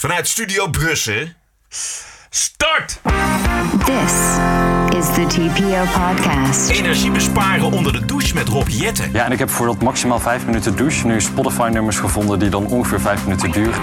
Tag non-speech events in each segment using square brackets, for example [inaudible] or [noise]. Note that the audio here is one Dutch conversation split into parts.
vanuit Studio Brussel. Start! This is the TPO podcast. Energie besparen onder de douche met Rob Jetten. Ja, en ik heb voor dat maximaal 5 minuten douche nu Spotify-nummers gevonden die dan ongeveer 5 minuten duren.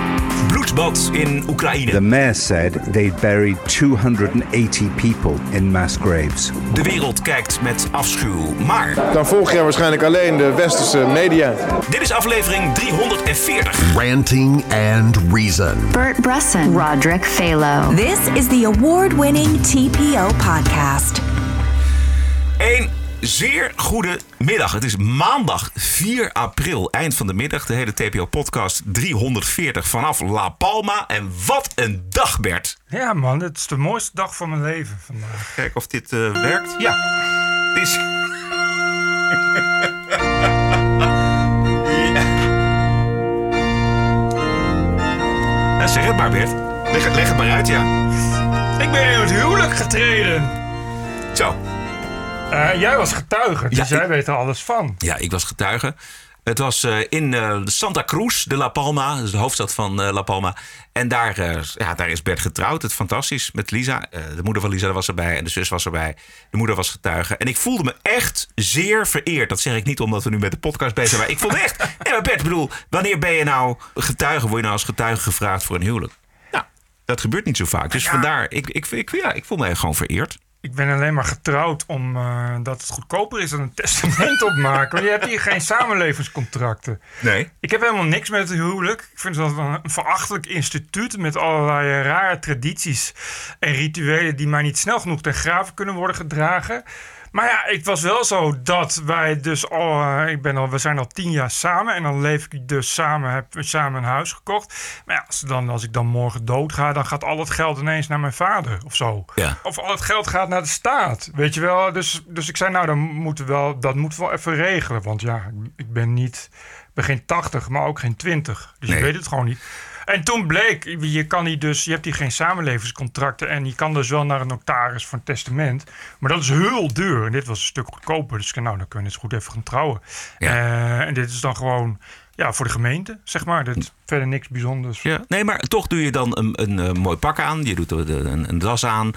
Bloedbad in The Oekraïne. mayor said they'd buried 280 people in mass graves. De wereld kijkt met afschuw. Maar Dan volg je waarschijnlijk alleen de westerse media. dit is aflevering 340. Ranting and Reason. Bert Bresson, Roderick Phalo. This is the award winning TPO podcast. Een zeer goede middag. Het is maandag 4 april, eind van de middag. De hele TPO-podcast 340 vanaf La Palma. En wat een dag, Bert. Ja, man, het is de mooiste dag van mijn leven vandaag. Kijk of dit eh, werkt. Ja, het is... [laughs] ja. Ja, zeg het maar, Bert. Leg, het- leg het maar uit, ja. Ik ben in het huwelijk getreden. Zo. Eh, jij was getuige, dus Ja, jij ik- weet er alles van. Ja, ik was getuige. Het was eh, in eh, Santa Cruz de La Palma, dus de hoofdstad van La Palma. En daar, ja, daar is Bert getrouwd. Het is fantastisch met Lisa. De moeder van Lisa was erbij en de zus was erbij. De moeder was getuige. En ik voelde me echt zeer vereerd. Dat zeg ik niet omdat we nu met de podcast bezig zijn. Maar ik vond me echt... [laughs] Bert, bedoel, wanneer ben je nou getuige? Word je nou als getuige gevraagd voor een huwelijk? Nou, dat gebeurt niet zo vaak. Dus vandaar, ik, ik, ik, ja, ik voel me gewoon vereerd. Ik ben alleen maar getrouwd omdat het goedkoper is dan een [laughs] testament opmaken. Want je hebt hier geen samenlevingscontracten. Nee. Ik heb helemaal niks met het huwelijk. Ik vind dat een verachtelijk instituut met allerlei rare tradities en rituelen die maar niet snel genoeg ten graven kunnen worden gedragen. Maar ja, het was wel zo dat wij dus al, eh, ik ben al, we zijn al tien jaar samen en dan leef ik dus samen, heb we samen een huis gekocht. Maar ja, als, dan, als ik dan morgen dood ga, dan gaat al het geld ineens naar mijn vader of zo. Ja. Of al het geld gaat naar de staat, weet je wel. Dus, dus ik zei, nou, dan moeten we wel, dat moeten we wel even regelen. Want ja, ik- ik ben niet, ik ben geen 80, maar ook geen 20. Dus Nee. je weet het gewoon niet. En toen bleek, je kan niet dus, je hebt hier geen samenlevingscontracten en je kan dus wel naar een notaris voor een testament. Maar dat is heel duur. En dit was een stuk goedkoper. Dus nou, dan kunnen we eens goed even gaan trouwen. Ja. Eh, en dit is dan gewoon, ja, voor de gemeente, zeg maar. Dit, verder niks bijzonders. Ja, nee, maar toch doe je dan een, een, eh, mooi pak aan. Je doet er een, een das aan.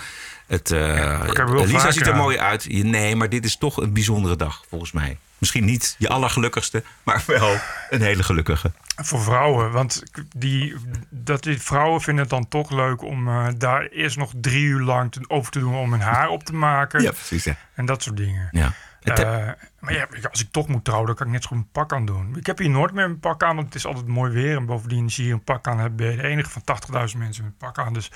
Het, eh Lisa ziet er aan. mooi uit. Je- Nee, maar dit is toch een bijzondere dag, volgens mij. Misschien niet je allergelukkigste, maar wel een hele gelukkige. Voor vrouwen, want die, dat die vrouwen vinden het dan toch leuk om eh, daar eerst nog drie uur lang te- over te doen om hun haar op te maken. precies. Ja. En dat soort dingen. ja. Het, Eh, maar ja, als ik toch moet trouwen, dan kan ik net zo goed een pak aan doen. Ik heb hier nooit meer een pak aan, want het is altijd mooi weer. En bovendien, als je hier een pak aan hebt, ben je de enige van 80.000 mensen met een pak aan. Dus,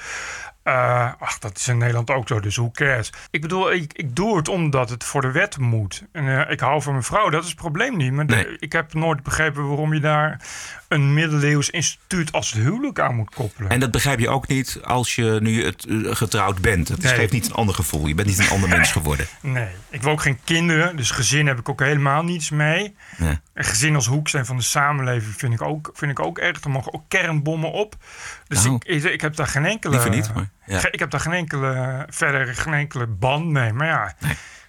eh, ach, dat is in Nederland ook zo, dus hoe cares? Ik bedoel, ik, ik doe het omdat het voor de wet moet. En eh, ik hou van mijn vrouw, dat is het probleem niet. Maar Nee. ik heb nooit begrepen waarom je daar een middeleeuws instituut als het huwelijk aan moet koppelen. en dat begrijp je ook niet als je nu het, eh, getrouwd bent. Het Nee. geeft niet een ander gevoel. Je bent niet een ander [laughs] mens geworden. Nee, ik wil ook geen kinderen, dus gezin heb ik ook helemaal niets mee. Nee. Een gezin als hoeksteen van de samenleving vind ik ook, vind ik ook erg. Er mogen ook kernbommen op. Dus Nou. ik, ik, ik heb daar geen enkele. Niet, maar, ja. Ik heb daar geen enkele, verder geen enkele band mee. Maar ja,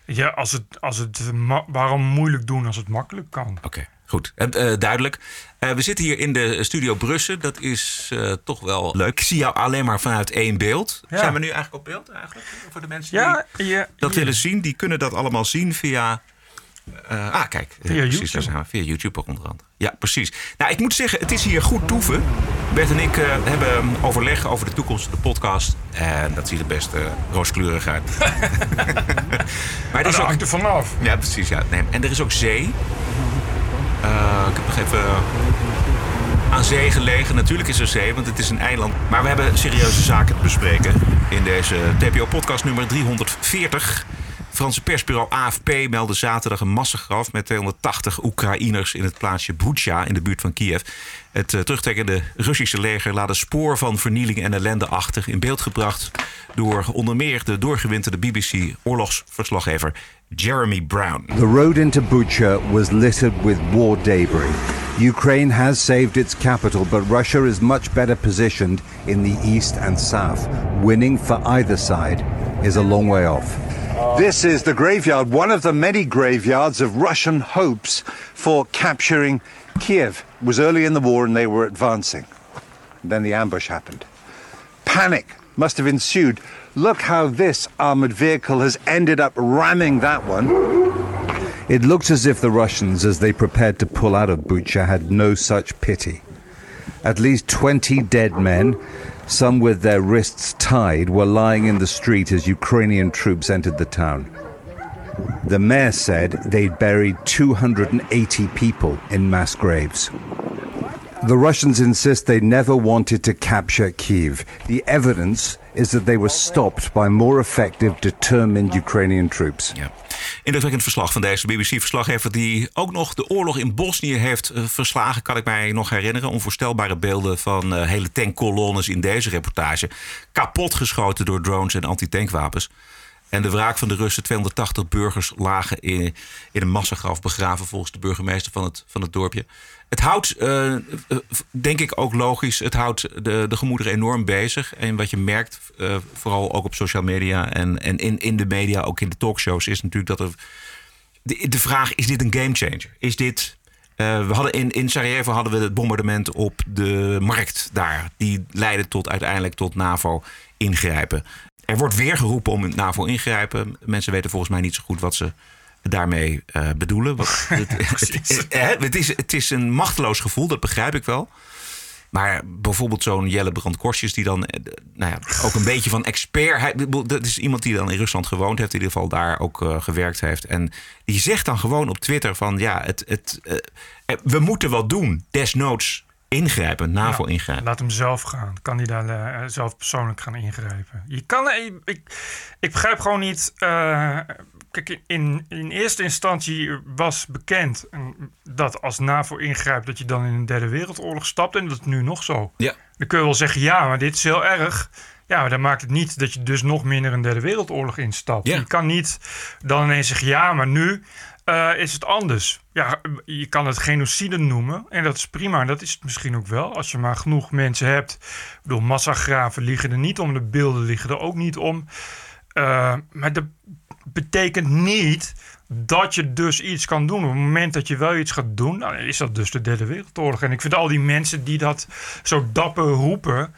ja als het, als het, waarom moeilijk doen als het makkelijk kan? Oké, goed. Eh, duidelijk. Eh, we zitten hier in de studio Brussel. Dat is eh, toch wel leuk. Ik zie jou alleen maar vanuit één beeld. Ja. Zijn we nu eigenlijk op beeld eigenlijk? Voor de mensen Ja, die je, dat je- willen zien, die kunnen dat allemaal zien via. Eh, ah, kijk. Via precies, YouTube. daar zijn we. Via YouTube ook onder andere. Ja, precies. Nou, ik moet zeggen, het is hier goed toeven. Bert en ik eh, hebben overleg over de toekomst van de podcast. En dat ziet er best eh, rooskleurig uit. [laughs] maar er is ook, hangt er vanaf. ja, precies. Ja. Nee, en er is ook zee. Ik heb nog even aan zee gelegen. Natuurlijk is er zee, want het is een eiland. Maar we hebben serieuze zaken te bespreken in deze TPO-podcast nummer 340. Franse persbureau AFP meldde zaterdag een massagraf met 280 Oekraïners in het plaatsje Bucha in de buurt van Kiev. Het uh, terugtrekkende Russische leger laat een spoor van vernieling en ellende achter. In beeld gebracht door onder meer de doorgewinterde BBC-oorlogsverslaggever Jeremy Brown. The road into Bucha was littered with war debris. Ukraine has saved its capital, but Russia is much better positioned in the east and south. Winning for either side is a long way off. This is the graveyard, one of the many graveyards of Russian hopes for capturing Kiev. It was early in the war and they were advancing. Then the ambush happened. Panic must have ensued. Look how this armored vehicle has ended up ramming that one. It looks as if the Russians, as they prepared to pull out of Bucha, had no such pity. At least 20 dead men, some with their wrists tied, were lying in the street as Ukrainian troops entered the town. The mayor said they'd buried 280 people in mass graves. The Russians insist they never wanted to capture Kiev. The evidence is that they were stopped by more effective, determined Ukrainian troops. Ja. Indrukwekkend verslag van deze BBC-verslaggever... die ook nog de oorlog in Bosnië heeft eh, verslagen, kan ik mij nog herinneren. Onvoorstelbare beelden van eh, hele tankkolonnes in deze reportage. Kapotgeschoten door drones en antitankwapens. En de wraak van de Russen, 280 burgers lagen in, in een massagraf begraven... volgens de burgemeester van het, van het dorpje. Het houdt, eh, eh, denk ik ook logisch, het houdt de, de gemoederen enorm bezig. En wat je merkt, eh, vooral ook op social media en, en in, in de media, ook in de talkshows, is natuurlijk dat er. De, de vraag: is dit een gamechanger? Is dit. we hadden in, in Sarajevo hadden we het bombardement op de markt daar. Die leidde tot uiteindelijk tot NAVO ingrijpen. Er wordt weer geroepen om het NAVO ingrijpen. Mensen weten volgens mij niet zo goed wat ze daarmee uh, bedoelen. [laughs] Het, het, het, is, het is een machteloos gevoel, dat begrijp ik wel. Maar bijvoorbeeld zo'n Jelle Brand Korstjes, die dan nou ja, ook een beetje van expert. Hij, dat is iemand die dan in Rusland gewoond heeft, in ieder geval daar ook uh, gewerkt heeft. En die zegt dan gewoon op Twitter: van ja, het, het, uh, we moeten wat doen. Desnoods ingrijpen, NAVO ingrijpen. Laat hem zelf gaan. Kan hij daar uh, zelf persoonlijk gaan ingrijpen? Je kan, ik, ik begrijp gewoon niet. Uh, kijk, in, in eerste instantie was bekend dat als NAVO ingrijpt, dat je dan in een derde wereldoorlog stapt. En dat is nu nog zo. Ja. Dan kun je wel zeggen, ja, maar dit is heel erg. Ja, maar dan maakt het niet dat je dus nog minder een derde wereldoorlog instapt. Ja. Je kan niet dan ineens zeggen, ja, maar nu uh, is het anders. Ja, je kan het genocide noemen. En dat is prima. En dat is het misschien ook wel. Als je maar genoeg mensen hebt. Ik bedoel, massagraven liggen er niet om. De beelden liggen er ook niet om. Uh, maar dat betekent niet dat je dus iets kan doen. Op het moment dat je wel iets gaat doen, dan is dat dus de derde wereldoorlog. En ik vind al die mensen die dat zo dapper roepen.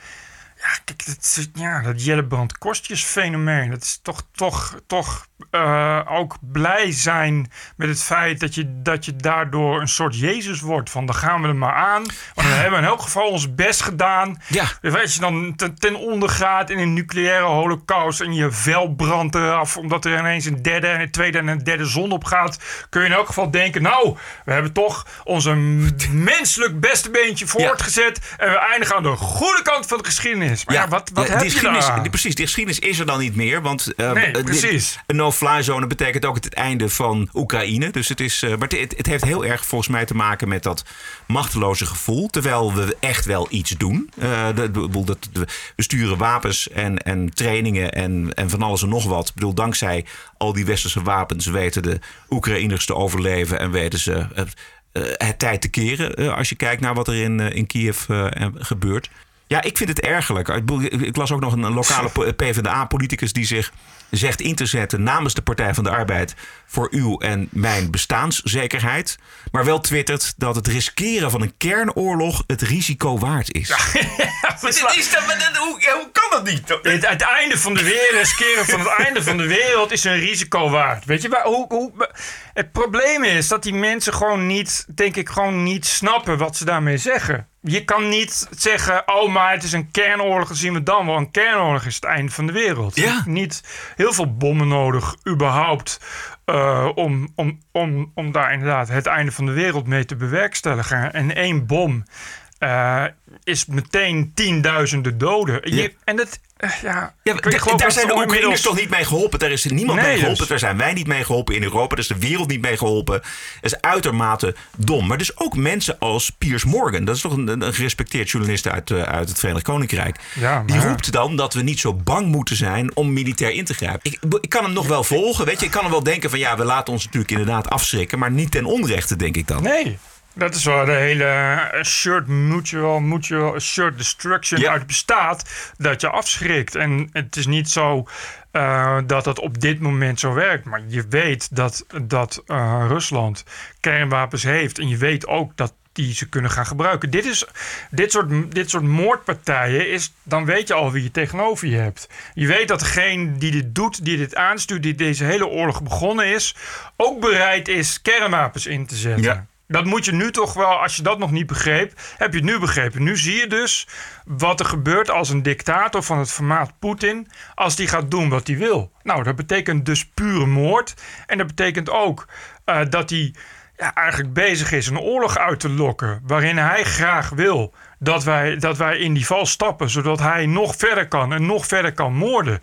Ja, kijk, dat, ja, dat Jellebrand Kostjes fenomeen. Dat is toch, toch, toch uh, ook blij zijn met het feit dat je, dat je daardoor een soort Jezus wordt. Van dan gaan we er maar aan. Want we hebben in elk geval ons best gedaan. Ja. Als je dan ten, ten onder gaat in een nucleaire holocaust en je vel brandt eraf omdat er ineens een derde en een tweede en een derde zon op gaat, kun je in elk geval denken: Nou, we hebben toch onze menselijk beste beentje voortgezet ja. en we eindigen aan de goede kant van de geschiedenis. Maar ja, wat, wat de, heb die je geschiedenis, daar? precies, die geschiedenis is er dan niet meer. Want uh, Nee, dit- precies. Zone betekent ook het einde van Oekraïne. Dus het, is, uh, maar het, heeft heel erg volgens mij te maken met dat machteloze gevoel. Terwijl we echt wel iets doen. De- we sturen wapens en, en trainingen en, en van alles en nog wat. Ik bedoel, dankzij al die westerse wapens weten de Oekraïners te overleven en weten ze uh, het tijd te keren. als je kijkt naar wat er in, in Kiev gebeurt. Ja, ik vind het ergerlijk. Ik, las ook nog een, lokale po- [laughs] PvdA-politicus die zich zegt in te zetten namens de Partij van de Arbeid voor uw en mijn bestaanszekerheid. Maar wel twittert dat het riskeren van een kernoorlog het risico waard is. Maar [laughs] dit is hoe, hoe kan dat niet? Het, het einde van de wereld, riskeren van het einde van de wereld is een risico waard. Weet je, waar, hoe, hoe, het probleem is dat die mensen gewoon niet, denk ik, gewoon niet snappen wat ze daarmee zeggen. Je kan niet zeggen, oh, maar het is een kernoorlog, dan zien we dan wel. Een kernoorlog is het einde van de wereld. Ja. Niet heel veel bommen nodig, überhaupt, eh, om, om, om, om daar inderdaad het einde van de wereld mee te bewerkstelligen. En één bom eh, is meteen tienduizenden doden. Je-. En dat, eh, ja, daar dat zijn de Oekraïners inmiddels- toch niet mee geholpen. Daar is niemand Nee, mee geholpen. dus- Daar zijn wij niet mee geholpen in Europa. Daar is de wereld niet mee geholpen. Dat is uitermate dom. Maar dus ook mensen als Piers Morgan. Dat is toch een, een gerespecteerd journalist uit, eh, uit het Verenigd Koninkrijk. Ja, Die roept dan dat we niet zo bang moeten zijn om militair in te grijpen. Ik, ik kan hem nog wel volgen. Weet je, ik kan hem wel denken van ja, we laten ons natuurlijk inderdaad afschrikken. Maar niet ten onrechte, denk ik dan. Nee. Dat is waar de hele assured mutual, mutual assured destruction Ja. uit bestaat. Dat je afschrikt. En het is niet zo eh, dat het op dit moment zo werkt. Maar je weet dat, dat eh, Rusland kernwapens heeft. En je weet ook dat die ze kunnen gaan gebruiken. Dit, is, dit, soort, dit soort moordpartijen is, dan weet je al wie je tegenover je hebt. Je weet dat degene die dit doet, die dit aanstuurt, die deze hele oorlog begonnen is, ook bereid is kernwapens in te zetten. Ja. Dat moet je nu toch wel, als je dat nog niet begreep, heb je het nu begrepen. Nu zie je dus wat er gebeurt als een dictator van het formaat Poetin, als die gaat doen wat hij wil. Nou, dat betekent dus pure moord. En dat betekent ook eh, dat hij ja, eigenlijk bezig is een oorlog uit te lokken, waarin hij graag wil dat wij, dat wij in die val stappen, zodat hij nog verder kan en nog verder kan moorden.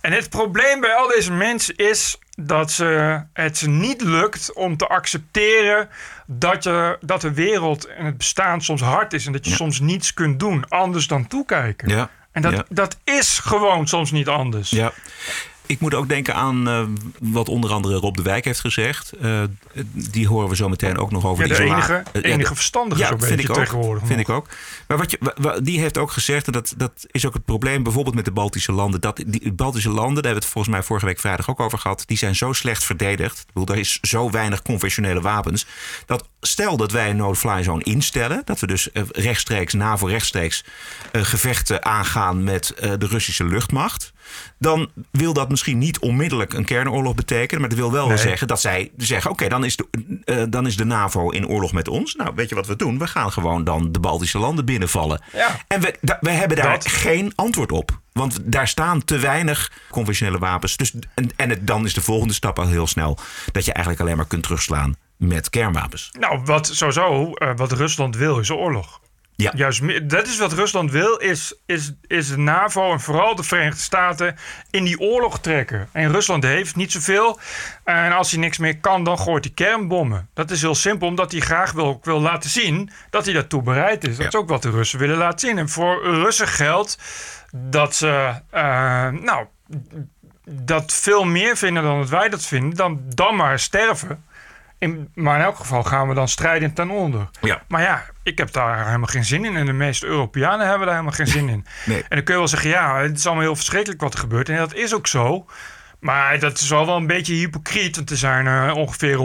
En het probleem bij al deze mensen is dat ze, het ze niet lukt om te accepteren dat, je, dat de wereld en het bestaan soms hard is en dat je soms niets kunt doen anders dan toekijken. Ja. En dat, Ja. dat is gewoon soms niet anders. Ja. Ik moet ook denken aan eh, wat onder andere Rob de Wijk heeft gezegd. Eh, die horen we zo meteen ook nog over Ja, de enige- Eh, enige de- verstandige ja, vind ik ook, tegenwoordig Vind nog. ik ook. Maar wat je, die heeft ook gezegd, en dat, dat is ook het probleem bijvoorbeeld met de Baltische landen. Dat die Baltische landen, daar hebben we het volgens mij vorige week vrijdag ook over gehad. Die zijn zo slecht verdedigd. Ik bedoel, er is zo weinig conventionele wapens. Dat stel dat wij een no-fly zone instellen. Dat we dus rechtstreeks, NAVO rechtstreeks gevechten aangaan met de Russische luchtmacht. Dan wil dat misschien niet onmiddellijk een kernoorlog betekenen. Maar dat wil wel Nee. zeggen dat zij zeggen: oké, dan, is de, eh, dan is de NAVO in oorlog met ons. Nou, weet je wat we doen? We gaan gewoon dan de Baltische landen binnenvallen. Ja. En we, da- we hebben daar Dat- geen antwoord op. Want daar staan te weinig conventionele wapens. Dus, en en het, dan is de volgende stap al heel snel dat je eigenlijk alleen maar kunt terugslaan met kernwapens. Nou, wat sowieso, eh, wat Rusland wil, is oorlog. Ja. Juist, dat is wat Rusland wil, is, is, is de NAVO en vooral de Verenigde Staten in die oorlog trekken. En Rusland heeft niet zoveel. En als hij niks meer kan, dan gooit hij kernbommen. Dat is heel simpel, omdat hij graag wil, wil laten zien dat hij daartoe bereid is. Dat is ook wat de Russen willen laten zien. En voor Russen geldt dat ze, eh, nou, dat veel meer vinden dan dat wij dat vinden, dan, dan maar sterven. In, maar in elk geval gaan we dan strijden ten onder. Ja. Maar ja, ik heb daar helemaal geen zin in. En de meeste Europeanen hebben daar helemaal geen zin in. Nee. En dan kun je wel zeggen, ja, het is allemaal heel verschrikkelijk wat er gebeurt. En dat is ook zo. Maar dat is wel wel een beetje hypocriet. Want er zijn ongeveer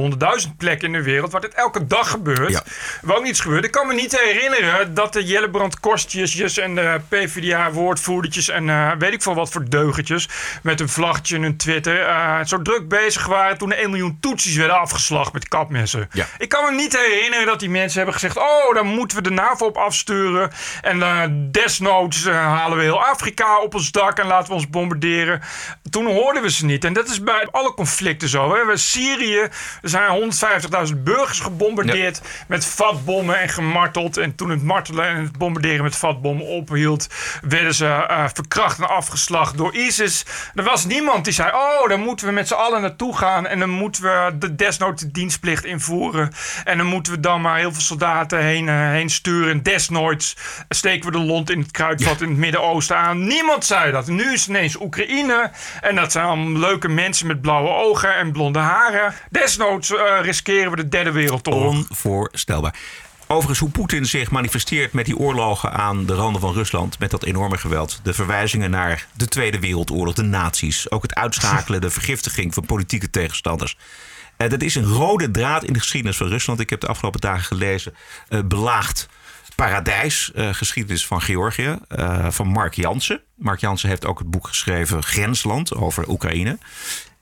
100.000 plekken in de wereld waar dit elke dag gebeurt. Ja. Waar ook niets gebeurt. Ik kan me niet herinneren dat de Jellebrand Kostjes en de PvdA woordvoerdertjes en eh, weet ik veel wat voor deugentjes met een vlaggetje en een Twitter eh, zo druk bezig waren toen er 1 miljoen toetsies werden afgeslacht met kapmessen. Ja. Ik kan me niet herinneren dat die mensen hebben gezegd: Oh, dan moeten we de NAVO op afsturen. En eh, desnoods halen we heel Afrika op ons dak en laten we ons bombarderen. Toen hoorden we ze niet. En dat is bij alle conflicten zo. Hè. Bij Syrië er zijn 150.000 burgers gebombardeerd met vatbommen en gemarteld. En toen het martelen en het bombarderen met vatbommen ophield, werden ze eh, verkracht en afgeslacht door ISIS. Er was niemand die zei: Oh, dan moeten we met z'n allen naartoe gaan. En dan moeten we de desnoods de dienstplicht invoeren. En dan moeten we dan maar heel veel soldaten heen, eh, heen sturen. En desnoods steken we de lont in het kruidvat in het Midden-Oosten aan. Niemand zei dat. Nu is ineens Oekraïne. En dat zijn allemaal leuke mensen met blauwe ogen en blonde haren. Desnoods eh, riskeren we de derde wereldoorlog. Onvoorstelbaar. Overigens, hoe Poetin zich manifesteert met die oorlogen aan de randen van Rusland, met dat enorme geweld. De verwijzingen naar de Tweede Wereldoorlog, de nazi's. Ook het uitschakelen, de vergiftiging van politieke tegenstanders. Eh, dat is een rode draad in de geschiedenis van Rusland. Ik heb de afgelopen dagen gelezen. eh, Belaagd Paradijs, eh, geschiedenis van Georgië, eh, van Mark Jansen. Mark Jansen heeft ook het boek geschreven Grensland over Oekraïne.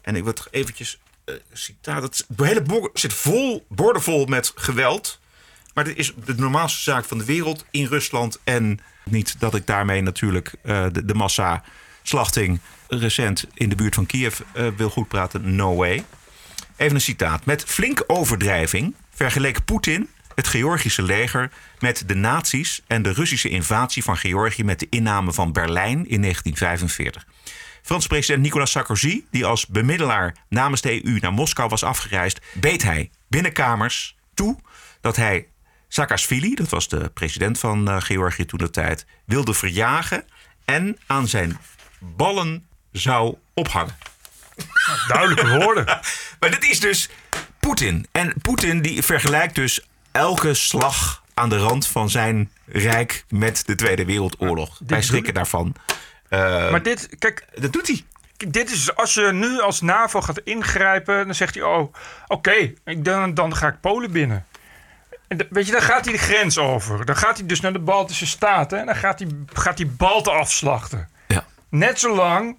En ik wil eventjes eh, citaat. Het hele boek zit vol, bordenvol met geweld. Maar dit is de normaalste zaak van de wereld in Rusland. En niet dat ik daarmee natuurlijk de, de massa-slachting recent in de buurt van Kiev wil goed praten. No way. Even een citaat. Met flinke overdrijving vergeleek Poetin het Georgische leger met de nazi's en de Russische invasie van Georgië met de inname van Berlijn in 1945. Franse president Nicolas Sarkozy, die als bemiddelaar namens de EU naar Moskou was afgereisd, beet hij binnenkamers toe dat hij Saakashvili, dat was de president van eh, Georgië toen de tijd, wilde verjagen en aan zijn ballen zou ophangen. Duidelijke woorden. [laughs] Maar dit is dus Poetin. En Poetin die vergelijkt dus elke slag aan de rand van zijn rijk met de Tweede Wereldoorlog. Wij schrikken daarvan. Eh, Maar dit, kijk, dat doet hij. Dit is als je nu als NAVO gaat ingrijpen, dan zegt hij: Oh, oké, ik dan, dan ga ik Polen binnen. En weet je, dan gaat hij de grens over. Dan gaat hij dus naar de Baltische Staten. En dan gaat hij, gaat hij Balten afslachten. Ja. Net zo lang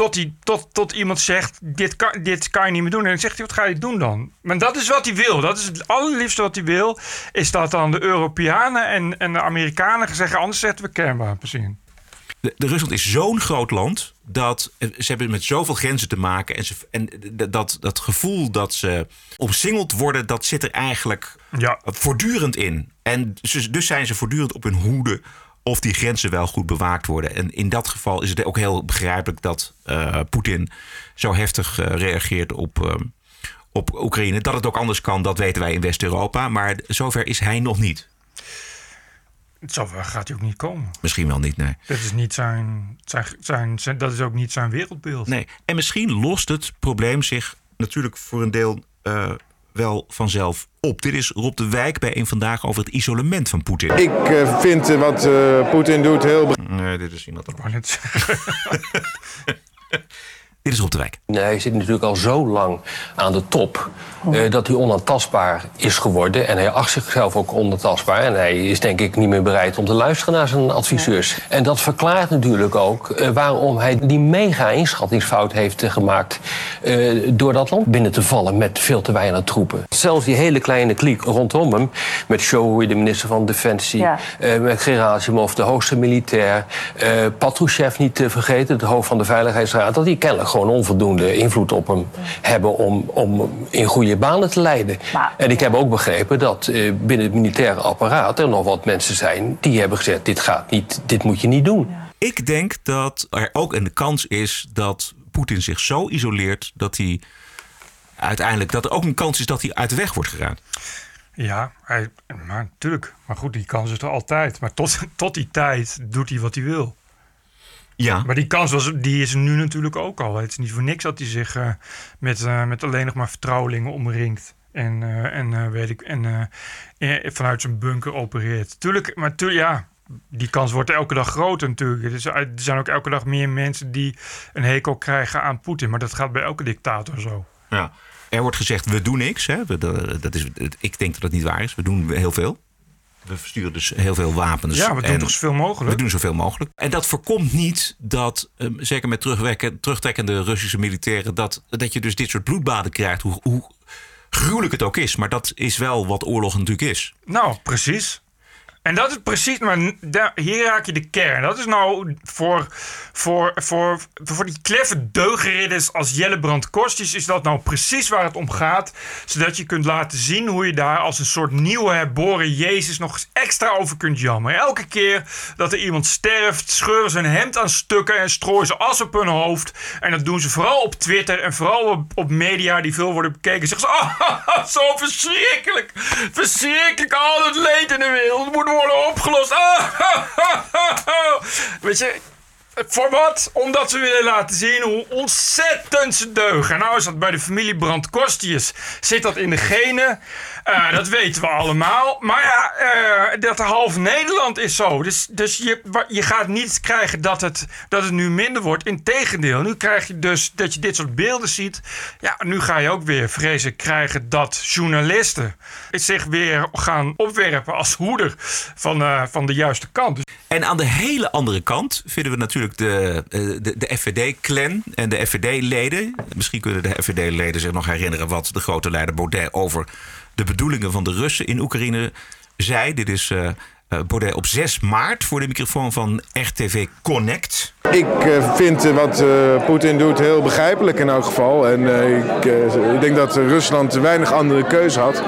tot, hij, tot, tot iemand zegt, dit kan, dit kan je niet meer doen. En dan zegt hij, wat ga je doen dan? Maar dat is wat hij wil. Dat is het allerliefste wat hij wil. Is dat dan de Europeanen en, en de Amerikanen zeggen... anders zetten we kernwapens in. De, de Rusland is zo'n groot land dat eh, ze hebben met zoveel grenzen te maken. En, ze, en dat, dat gevoel dat ze omsingeld worden, dat zit er eigenlijk Ja. voortdurend in. En dus zijn ze voortdurend op hun hoede of die grenzen wel goed bewaakt worden. En in dat geval is het ook heel begrijpelijk dat eh, Poetin zo heftig eh, reageert op, eh, op Oekraïne. Dat het ook anders kan, dat weten wij in West-Europa. Maar zover is hij nog niet. Zover gaat hij ook niet komen. Misschien wel niet, nee. Dat is, niet zijn, zijn, zijn, zijn- dat is ook niet zijn wereldbeeld. Nee, en misschien lost het probleem zich natuurlijk voor een deel eh, wel vanzelf op. Dit is Rob de Wijk bij een vandaag over het isolement van Poetin. Ik eh, vind eh, wat eh, Poetin doet heel Nee, dit is iemand zeggen. [laughs] Dit is Rob de Wijk. Hij zit natuurlijk al zo lang aan de top eh, dat hij onaantastbaar is geworden. En hij acht zichzelf ook onaantastbaar. En hij is denk ik niet meer bereid om te luisteren naar zijn adviseurs. En dat verklaart natuurlijk ook eh, waarom hij die mega inschattingsfout heeft eh, gemaakt. eh, door dat land binnen te vallen met veel te weinig troepen. Zelfs die hele kleine kliek rondom hem. Met Showy, de minister van Defensie. Ja. eh, met Gerasimov, de hoogste militair. eh Patrushev niet te vergeten, de hoofd van de Veiligheidsraad. Dat die kennelijk gewoon onvoldoende invloed op hem hebben om, om in goede banen te leiden. Maar- en ik heb ook begrepen dat eh, binnen het militaire apparaat er nog wat mensen zijn die hebben gezegd: dit gaat niet, dit moet je niet doen. Ik denk dat er ook een kans is dat Poetin zich zo isoleert dat hij uiteindelijk dat er ook een kans is dat hij uit de weg wordt geraakt. Ja, hij, maar natuurlijk. Maar goed, die kans is er altijd. Maar tot, [laughs] tot die tijd doet hij wat hij wil. Ja, Maar die kans was, die is nu natuurlijk ook al. Het is niet voor niks dat hij zich eh, met, eh, met alleen nog maar vertrouwelingen omringt. En, eh, en, weet ik, en vanuit zijn bunker opereert. Tuurlijk, maar tuurlijk, ja, die kans wordt elke dag groter natuurlijk. Er zijn ook elke dag meer mensen die een hekel krijgen aan Poetin. Maar dat gaat bij elke dictator zo. ja. Er wordt gezegd, we doen niks. Hè? We, dat is, ik denk dat dat niet waar is. We doen heel veel. We versturen dus heel veel wapens. Ja, we doen en toch zoveel mogelijk. We doen zoveel mogelijk. En dat voorkomt niet dat, eh, zeker met terugtrekkende Russische militairen, dat, dat je dus dit soort bloedbaden krijgt. Hoe, hoe gruwelijk het ook is. Maar dat is wel wat oorlog natuurlijk is. Nou, precies. En dat is precies, maar hier raak je de kern. Dat is nou voor, voor, voor, voor die kleffe deugridders als Jellebrand Kostjes... is dat nou precies waar het om gaat. Zodat je kunt laten zien hoe je daar als een soort nieuwe herboren Jezus... nog eens extra over kunt jammeren. Elke keer dat er iemand sterft, scheuren ze een hemd aan stukken... en strooien ze as op hun hoofd. En dat doen ze vooral op Twitter en vooral op, op media die veel worden bekeken. Zeggen ze, oh, [laughs] zo verschrikkelijk. Verschrikkelijk, al het leed in de wereld moet worden opgelost. Ah, Weet je, voor wat? Omdat ze willen laten zien hoe ontzettend ze deugen. Nou is dat bij de familie Brand Kostius. Zit dat in de genen? Eh, dat weten we allemaal. Maar ja, eh, dat half Nederland is zo. Dus, dus je, je gaat niet krijgen dat het, dat het nu minder wordt. Integendeel, nu krijg je dus dat je dit soort beelden ziet. Ja, nu ga je ook weer vrezen krijgen dat journalisten zich weer gaan opwerpen als hoeder van, eh, van de juiste kant. Dus En aan de hele andere kant vinden we natuurlijk de, de, de FVD-clan en de FVD-leden. Misschien kunnen de FVD-leden zich nog herinneren wat de grote leider Baudet over de bedoelingen van de Russen in Oekraïne zei. Dit is Baudet op 6 maart voor de microfoon van RTV Connect. Ik eh, vind wat Poetin doet heel begrijpelijk in elk geval. En ik, ik denk dat Rusland weinig andere keuze had.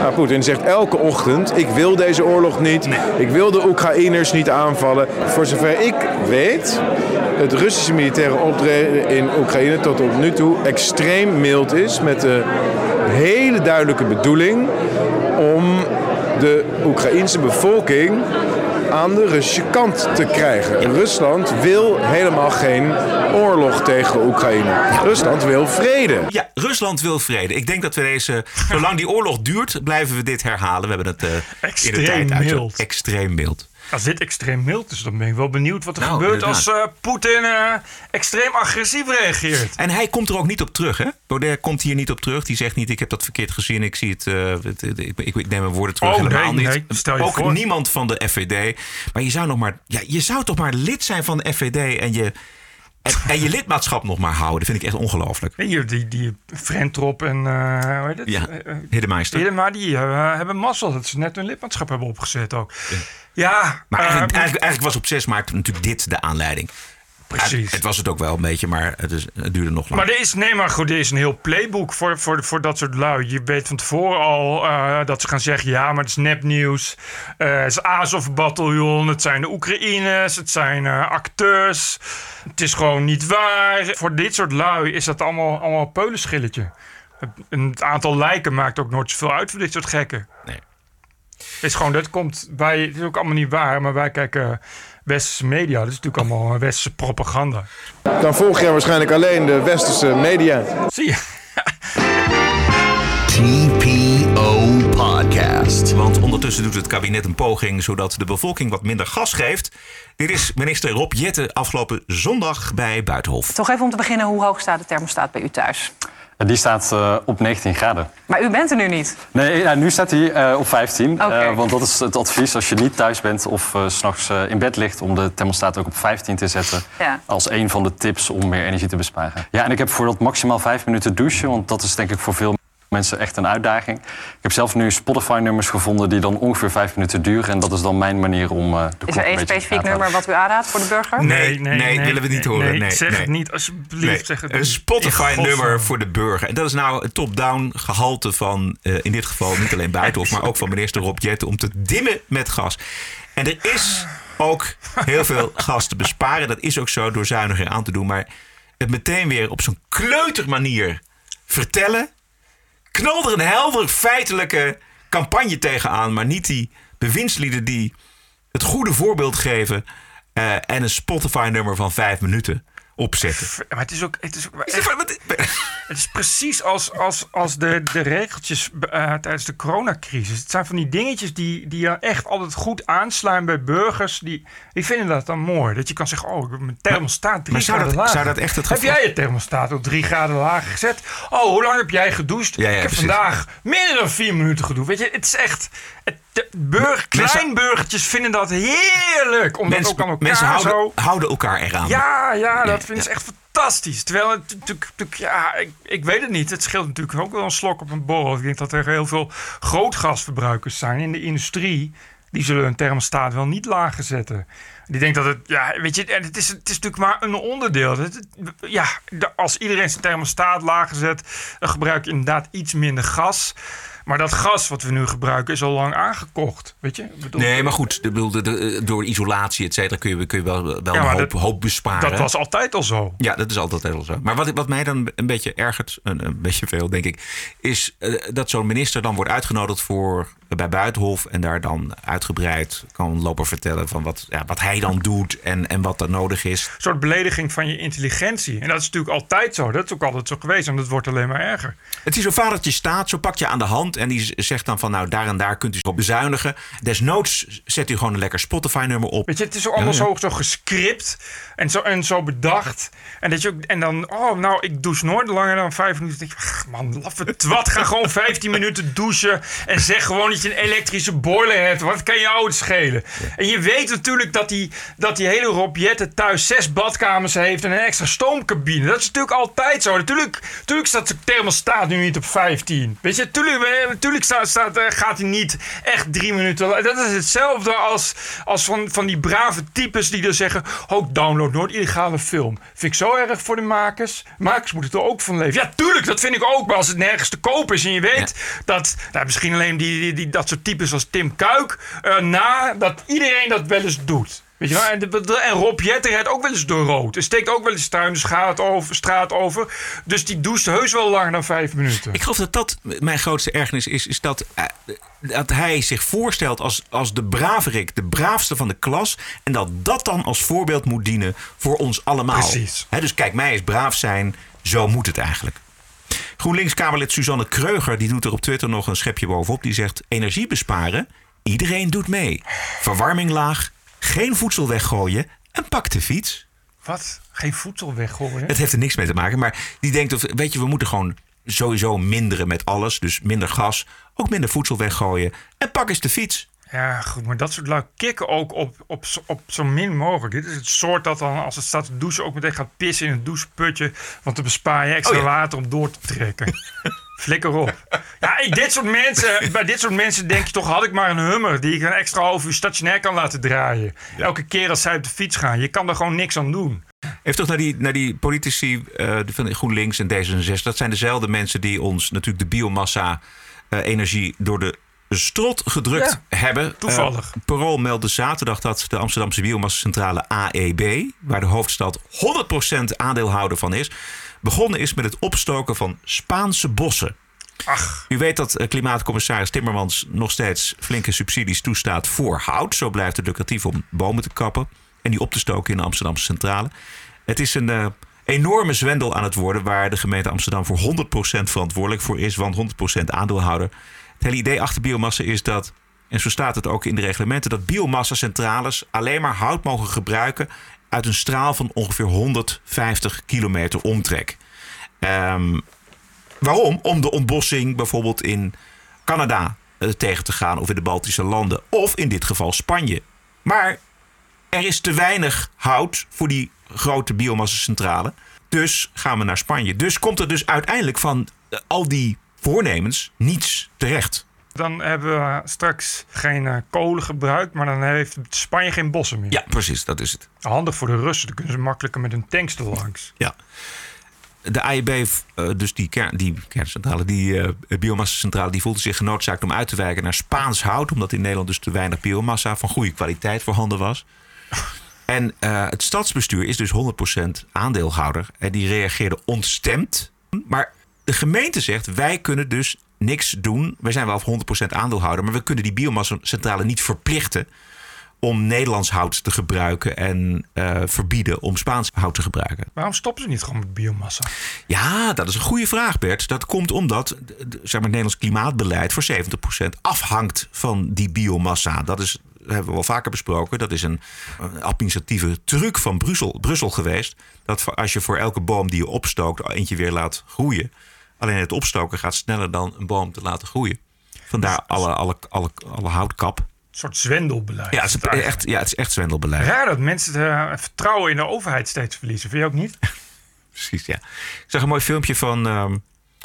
Nou, Poetin zegt elke ochtend: Ik wil deze oorlog niet. Ik wil de Oekraïners niet aanvallen. Voor zover ik weet, het Russische militaire optreden in Oekraïne tot op nu toe extreem mild is. Met de hele duidelijke bedoeling om de Oekraïense bevolking aan de Russische kant te krijgen. Rusland wil helemaal geen oorlog tegen Oekraïne. Rusland wil vrede. Ja, Rusland wil vrede. Ik denk dat we deze, zolang die oorlog duurt, blijven we dit herhalen. We hebben het eh in de tijd uit. mild. Extreem mild. Als dit extreem mild is, dan ben ik wel benieuwd wat er Nou, gebeurt inderdaad. als eh, Poetin eh, extreem agressief reageert. En hij komt er ook niet op terug, hè? Baudet komt hier niet op terug. Die zegt niet, ik heb dat verkeerd gezien. Ik zie het, eh, het- ik, ik, ik neem mijn woorden terug. Oh, helemaal nee, niet. nee, stel je ook voor. niemand van de FVD. Maar je zou nog maar, ja, je zou toch maar lid zijn van de FVD en je, en, je lidmaatschap nog maar houden. Dat vind ik echt ongelooflijk. Hier, die, die Frentrop en uh, hoe heet het? Ja, Hiddemeister. Hiddema, die hebben mazzel dat ze net hun lidmaatschap hebben opgezet ook. Ja, Maar eh, eigenlijk, eigenlijk, eigenlijk was op 6 maart natuurlijk dit de aanleiding. Precies. Het, was het ook wel een beetje, maar het, is, het duurde nog lang. Maar er is, nee, maar goed, er is een heel playbook voor, voor, voor dat soort lui. Je weet van tevoren al eh, dat ze gaan zeggen: ja, maar het is nepnieuws. Eh het is Azov-bataljon, het zijn de Oekraïners, het zijn acteurs. Het is gewoon niet waar. Voor dit soort lui is dat allemaal, allemaal een peulenschilletje. Het, het aantal lijken maakt ook nooit zoveel uit voor dit soort gekken. Nee. Het is gewoon, dat komt bij, het is ook allemaal niet waar, maar wij kijken westerse media. Dat is natuurlijk allemaal westerse propaganda. Dan volg je waarschijnlijk alleen de westerse media. Zie je? TPO Podcast. Want ondertussen doet het kabinet een poging zodat de bevolking wat minder gas geeft. Dit is minister Rob Jetten afgelopen zondag bij Buitenhof. Toch even om te beginnen, hoe hoog staat de thermostaat bij u thuis? Die staat eh, op 19 graden. Maar u bent er nu niet. Nee, ja, nu staat hij eh, op 15. Oké. Eh, want dat is het advies als je niet thuis bent of s s'nachts in bed ligt... om de thermostaat ook op 15 te zetten. Ja. Als een van de tips om meer energie te besparen. Ja, en ik heb voor dat maximaal 5 minuten douchen. Want dat is denk ik voor veel mensen echt een uitdaging. Ik heb zelf nu Spotify-nummers gevonden die dan ongeveer 5 minuten duren. En dat is dan mijn manier om eh, de Is er een één specifiek nummer wat u aanraadt voor de burger? Nee, nee, willen we niet horen. Nee, Nee, zeg nee. het niet, alsjeblieft. Nee, zeg het een niet. Spotify-nummer voor de burger. En dat is nou het top-down gehalte van, eh, in dit geval niet alleen Buitenhof... maar ook van minister Rob Jetten om te dimmen met gas. En er is ook heel veel gas te besparen. Dat is ook zo door zuiniger aan te doen. Maar het meteen weer op zo'n kleutermanier vertellen... knal er een helder feitelijke campagne tegenaan... maar niet die bewindslieden die het goede voorbeeld geven... eh, en een Spotify-nummer van vijf minuten opzetten. Maar het is ook. Het is, ook echt- het is precies als, als, als de, de regeltjes eh, tijdens de coronacrisis. Het zijn van die dingetjes die, die je echt altijd goed aanslaan bij burgers. Die, die vinden dat dan mooi. Dat je kan zeggen: Oh, heb mijn thermostaat drie maar zou graden dat- lager. zou dat echt het Heb geval- jij je thermostaat op drie graden lager gezet? Oh, hoe lang heb jij gedoucht? Ja, ja, ik heb precies. vandaag minder dan vier minuten gedoucht. Weet je, het is echt. Het, de burg, Mensen- kleinburgertjes vinden dat heerlijk. Om dat ook aan Mensen, elkaar mensen houden, zo... houden elkaar eraan. Ja, ja, dat vinden ze ja. echt fantastisch. Terwijl het natuurlijk, natuurlijk- ja, ik, ik weet het niet. Het scheelt natuurlijk ook wel een slok op een borrel. Ik denk dat er heel veel grootgasverbruikers zijn in de industrie. Die zullen hun thermostaat wel niet lager zetten. Die denkt dat het, ja, weet je, en het is, het is natuurlijk maar een onderdeel. Het, ja, als iedereen zijn thermostaat lager zet, dan gebruik je inderdaad iets minder gas. Maar dat gas wat we nu gebruiken is al lang aangekocht. Weet je? Bedoel, Nee, maar goed, de- de- door isolatie, et cetera, kun je, kun je wel, wel Ja, een hoop, dat- hoop besparen. dat was altijd al zo. Ja, dat is altijd heel zo. Maar wat, wat mij dan een beetje ergert, een, een beetje veel denk ik, is eh, dat zo'n minister dan wordt uitgenodigd voor bij Buitenhof en daar dan uitgebreid kan lopen vertellen van wat, ja, wat hij dan doet en, en wat er nodig is. Een soort belediging van je intelligentie. En dat is natuurlijk altijd zo. Dat is ook altijd zo geweest. En dat wordt alleen maar erger. Het is zo'n vadertje staat, zo pakt je aan de hand en die zegt dan van nou daar en daar kunt u op bezuinigen. Desnoods zet u gewoon een lekker Spotify-nummer op. Weet je, het is allemaal Ja, ja. Zo, zo gescript en zo, en zo bedacht. En, dat je ook, en dan, oh, nou, ik douche nooit langer dan vijf minuten. Denk je, ach, man, laffe wat. Ga gewoon 15 minuten douchen. En zeg gewoon dat een elektrische boiler hebt. Wat kan jou het schelen? En je weet natuurlijk dat die, dat die hele Rob Jetten thuis zes badkamers heeft en een extra stoomcabine. Dat is natuurlijk altijd zo. Natuurlijk, natuurlijk staat zijn thermostaat nu niet op 15. Weet je, natuurlijk, eh, natuurlijk staat, staat, eh, gaat hij niet echt drie minuten. Dat is hetzelfde als, als van, van die brave types die dan zeggen: Oh, download nooit illegale film. Vind ik zo erg voor de makers. Makers moeten er ook van leven. Ja, tuurlijk, dat vind ik ook. Maar als het nergens te koop is en je weet dat nou, misschien alleen die, die, die, dat soort types als Tim Kuik eh, na dat iedereen dat wel eens doet. Weet je wel? En, de- en Rob Jetter rijdt ook wel eens door rood. En steekt ook wel eens tuin de straat over, straat over. Dus die doucht heus wel langer dan vijf minuten. Ik geloof dat dat mijn grootste ergernis is. Is dat, eh, dat hij zich voorstelt als, als de braverik, de braafste van de klas. En dat dat dan als voorbeeld moet dienen voor ons allemaal. Precies. Dus kijk, mij is braaf zijn. Zo moet het eigenlijk. GroenLinks-Kamerlid Suzanne Kreuger die doet er op Twitter nog een schepje bovenop. Die zegt: energie besparen. Iedereen doet mee. Verwarming laag. geen voedsel weggooien en pak de fiets. Wat? Geen voedsel weggooien? Het heeft er niks mee te maken, maar die denkt, of, weet je, we moeten gewoon sowieso minderen met alles. Dus minder gas, ook minder voedsel weggooien en pak eens de fiets. Ja, goed, maar dat soort lui kikken ook op, op, zo- op zo min mogelijk. Dit is het soort dat dan als het staat te douchen ook meteen gaat pissen in een doucheputje. Want dan bespaar je extra Oh ja. water om door te trekken. [laughs] Flikker op. Ja, ik, dit soort mensen, bij dit soort mensen denk je toch, had ik maar een hummer die ik een extra half uur stationair kan laten draaien. Elke keer als zij op de fiets gaan. Je kan er gewoon niks aan doen. Heeft toch naar die, naar die politici eh, van GroenLinks en D66... dat zijn dezelfde mensen die ons natuurlijk de biomassa-energie... door de strot gedrukt hebben. toevallig. Eh, Parool meldde zaterdag dat de Amsterdamse biomassacentrale AEB... waar de hoofdstad 100% aandeelhouder van is... begonnen is met het opstoken van Spaanse bossen. Ach, U weet dat eh, klimaatcommissaris Timmermans nog steeds flinke subsidies toestaat voor hout. Zo blijft het lucratief om bomen te kappen en die op te stoken in de Amsterdamse centrale. Het is een eh, enorme zwendel aan het worden waar de gemeente Amsterdam voor 100% verantwoordelijk voor is, want 100% aandeelhouder. Het hele idee achter biomassa is dat, en zo staat het ook in de reglementen, dat biomassa-centrales alleen maar hout mogen gebruiken uit een straal van ongeveer 150 kilometer omtrek. Ehm, Waarom? Om de ontbossing bijvoorbeeld in Canada eh, tegen te gaan of in de Baltische landen of in dit geval Spanje. Maar er is te weinig hout voor die grote biomassacentrale. Dus gaan we naar Spanje. Dus komt er dus uiteindelijk van eh, al die voornemens niets terecht. dan hebben we straks geen eh, kolen gebruikt, maar dan heeft Spanje geen bossen meer. Ja, precies, dat is het. Handig voor de Russen, dan kunnen ze makkelijker met hun tanks er langs. Ja. De AIB, eh, dus die, kern, die kerncentrale, die eh biomassacentrale, die voelde zich genoodzaakt om uit te wijken naar Spaans hout. Omdat in Nederland dus te weinig biomassa van goede kwaliteit voorhanden was. En het stadsbestuur is dus 100% aandeelhouder. En die reageerde ontstemd. Maar de gemeente zegt, wij kunnen dus niks doen. Wij zijn wel 100% aandeelhouder, maar we kunnen die biomassacentrale niet verplichten om Nederlands hout te gebruiken en eh, verbieden om Spaans hout te gebruiken. Waarom stoppen ze niet gewoon met biomassa? Ja, dat is een goede vraag, Bert. Dat komt omdat zeg maar, het Nederlands klimaatbeleid voor 70% afhangt van die biomassa. Dat is, dat hebben we wel vaker besproken. Dat is een, een administratieve truc van Brussel, Brussel geweest. Dat als je voor elke boom die je opstookt, eentje weer laat groeien. Alleen het opstoken gaat sneller dan een boom te laten groeien. Vandaar alle, alle, alle, alle houtkap. Een soort zwendelbeleid. Ja, het is echt, ja, het is echt zwendelbeleid. Raar dat mensen het eh, vertrouwen in de overheid steeds verliezen. Vind je ook niet? [laughs] Precies, ja. Ik zag een mooi filmpje van ehm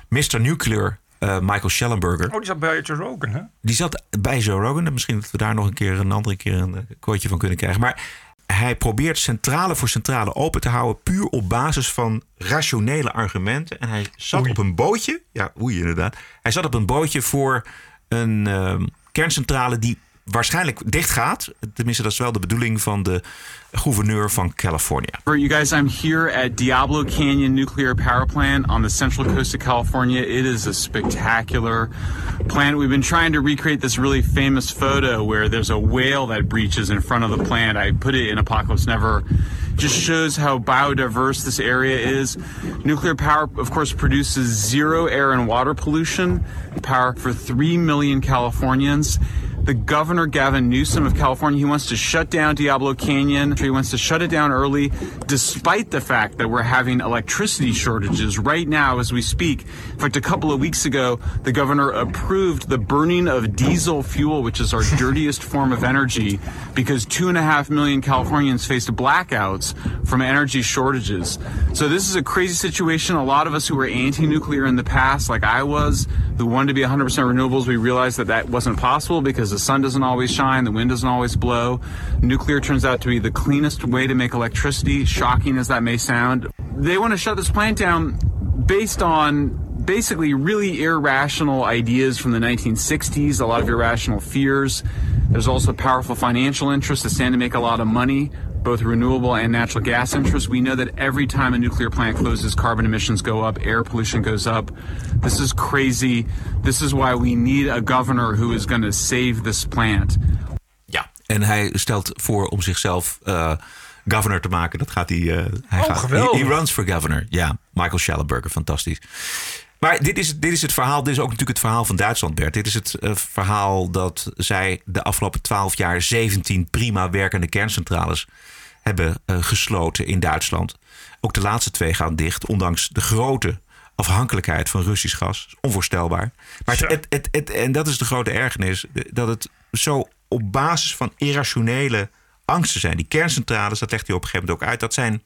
Mr. Nuclear, eh, Michael Schellenberger. Oh, die zat bij Joe Rogan, hè? Die zat bij Joe Rogan. En Misschien dat we daar nog een keer een andere keer een eh, quoteje van kunnen krijgen. Maar hij probeert centrale voor centrale open te houden. Puur op basis van rationele argumenten. En hij zat Oei. op een bootje. Ja, oei inderdaad. Hij zat op een bootje voor een ehm, kerncentrale die waarschijnlijk dicht gaat. Tenminste, dat is wel de bedoeling van de gouverneur van. For you guys, I'm here at Diablo Canyon Nuclear Power Plant on the central coast of California. It is a spectacular plant. We've been trying to recreate this really famous photo where there's a whale that breaches in front of the plant. I put it in Apocalypse Never. Just shows how biodiverse this area is. Nuclear power, of course, produces zero air and water pollution, power for 3 million Californians the governor Gavin Newsom of California he wants to shut down Diablo Canyon. He wants to shut it down early, despite the fact that we're having electricity shortages right now as we speak. In fact, a couple of weeks ago, the governor approved the burning of diesel fuel, which is our [laughs] dirtiest form of energy, because two and a half million Californians faced blackouts from energy shortages. So this is a crazy situation. A lot of us who were anti-nuclear in the past, like I was, who wanted to be 100% renewables, we realized that that wasn't possible because the sun doesn't always shine, the wind doesn't always blow. Nuclear turns out to be the cleanest way to make electricity, shocking as that may sound. They want to shut this plant down based on basically really irrational ideas from the 1960s, a lot of irrational fears. There's also powerful financial interests that stand to make a lot of money, both renewable and natural gas interests. We know that every time a nuclear plant closes, carbon emissions go up, air pollution goes up. This is crazy. This is why we need a governor who is going to save this plant. Ja, en hij stelt voor om zichzelf eh, governor te maken. Dat gaat hij. eh, hij Oh, gaat, geweldig. He, he runs for governor. Ja, Michael Schellenberger, fantastisch. Maar dit is, dit is het verhaal. Dit is ook natuurlijk het verhaal van Duitsland, Bert. Dit is het eh, verhaal dat zij de afgelopen twaalf jaar 17 prima werkende kerncentrales hebben eh, gesloten in Duitsland. Ook de laatste twee gaan dicht, ondanks de grote afhankelijkheid van Russisch gas. Onvoorstelbaar. Maar het, het, het, het- en dat is de grote ergernis, dat het zo op basis van irrationele angsten zijn. Die kerncentrales, dat legt hij op een gegeven moment ook uit, dat zijn,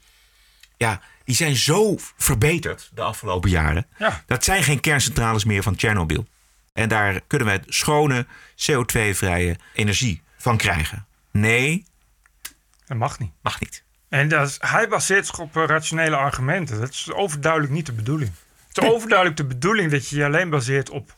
ja, die zijn zo verbeterd de afgelopen jaren. Ja. Dat zijn geen kerncentrales meer van Tsjernobyl. En daar kunnen wij schone, CO2-vrije energie van krijgen. Nee, Dat mag niet. mag niet. En dat is- hij baseert zich op eh, rationele argumenten. Dat is overduidelijk niet de bedoeling. Het is overduidelijk de bedoeling dat je je alleen baseert op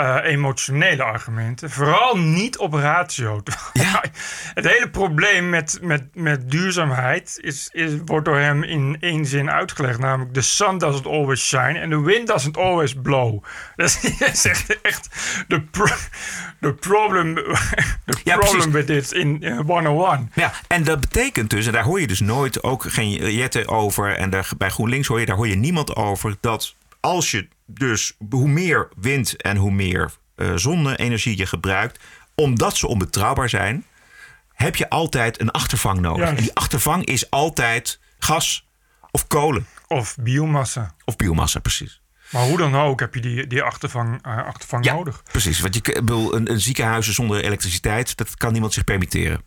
eh, emotionele argumenten. Vooral niet op ratio. [laughs] Het hele probleem met, met, met duurzaamheid is, is, wordt door hem in één zin uitgelegd. Namelijk, the sun doesn't always shine and the wind doesn't always blow. [laughs] Dat is echt, echt de, pro, de problem, [laughs] de Ja, problem with it in eh, 101. Ja, en dat betekent dus, en daar hoor je dus nooit ook geen Jette over. En daar, bij GroenLinks hoor je, daar hoor je niemand over. Dat als je dus hoe meer wind en hoe meer eh, zonne-energie je gebruikt, omdat ze onbetrouwbaar zijn, heb je altijd een achtervang nodig. Juist. En die achtervang is altijd gas of kolen. Of biomassa. Of biomassa, precies. Maar hoe dan ook heb je die, die achtervang, eh, achtervang Ja, nodig. precies. Want je, bedoel, een, een ziekenhuis zonder elektriciteit, dat kan niemand zich permitteren.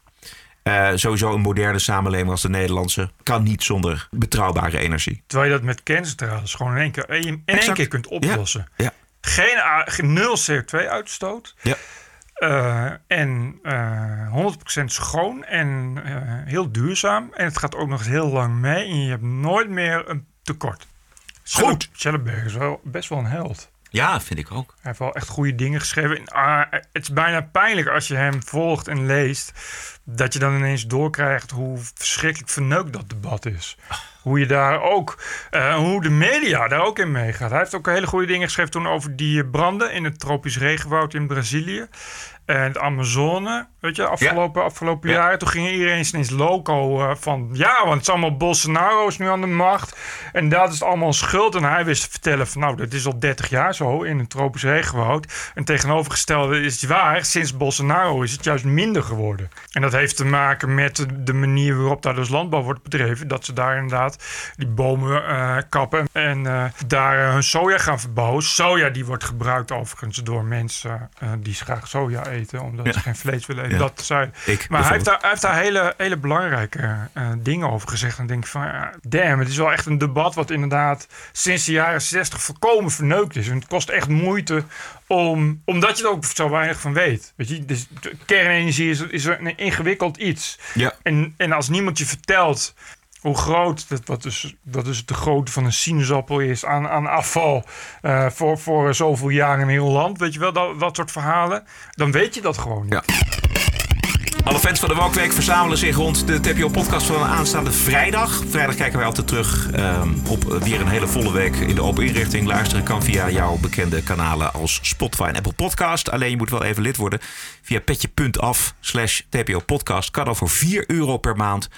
Eh, sowieso een moderne samenleving als de Nederlandse kan niet zonder betrouwbare energie. Terwijl je dat met kerncentrales gewoon in één keer, in één keer kunt oplossen. Ja. Geen, nul CO2-uitstoot. Ja. en eh 100% schoon en eh, heel duurzaam. En het gaat ook nog eens heel lang mee. En je hebt nooit meer een tekort. Goed. Schellenberg is wel best wel een held. Ja, vind ik ook. Hij heeft wel echt goede dingen geschreven. En, ah, het is bijna pijnlijk als je hem volgt en leest. Dat je dan ineens doorkrijgt hoe verschrikkelijk verneukt dat debat is. Hoe je daar ook, eh, hoe de media daar ook in meegaat. Hij heeft ook hele goede dingen geschreven toen over die branden in het tropisch regenwoud in Brazilië. En de Amazone, weet je, afgelopen, afgelopen Ja. jaren. Toen ging iedereen ineens loco eh, van... Ja, want het is allemaal Bolsonaro is nu aan de macht. En dat is allemaal schuld. En hij wist te vertellen van... Nou, dat is al 30 jaar zo in een tropisch regenwoud. En tegenovergestelde is het waar. Sinds Bolsonaro is het juist minder geworden. En dat heeft te maken met de- manier waarop daar dus landbouw wordt bedreven. Dat ze daar inderdaad die bomen eh, kappen. En eh, daar eh, hun soja gaan verbouwen. Soja die wordt gebruikt overigens door mensen eh, die graag soja eten. Omdat ze geen vlees willen eten. Dat zei. Ik maar hij heeft, daar, hij heeft daar hele, hele belangrijke eh, dingen over gezegd. En denk ik van, ja, damn, het is wel echt een debat wat inderdaad sinds de jaren 60 volkomen verneukt is. En het kost echt moeite om, omdat je er ook zo weinig van weet. Weet je, dus kernenergie is, is een ingewikkeld iets. Ja. En, en als niemand je vertelt hoe groot, dat, wat dus, dat dus de grootte van een sinaasappel is aan, aan afval eh, voor, voor zoveel jaar in heel land, weet je wel, dat, dat soort verhalen, dan weet je dat gewoon niet. Alle fans van de Walkweek verzamelen zich rond de TPO-podcast van aanstaande vrijdag. Vrijdag kijken wij altijd terug ehm, op weer een hele volle week in de open inrichting. Luisteren kan via jouw bekende kanalen als Spotify en Apple Podcast. Alleen je moet wel even lid worden via petje.af slash TPO-podcast. Kan al voor 4 euro per maand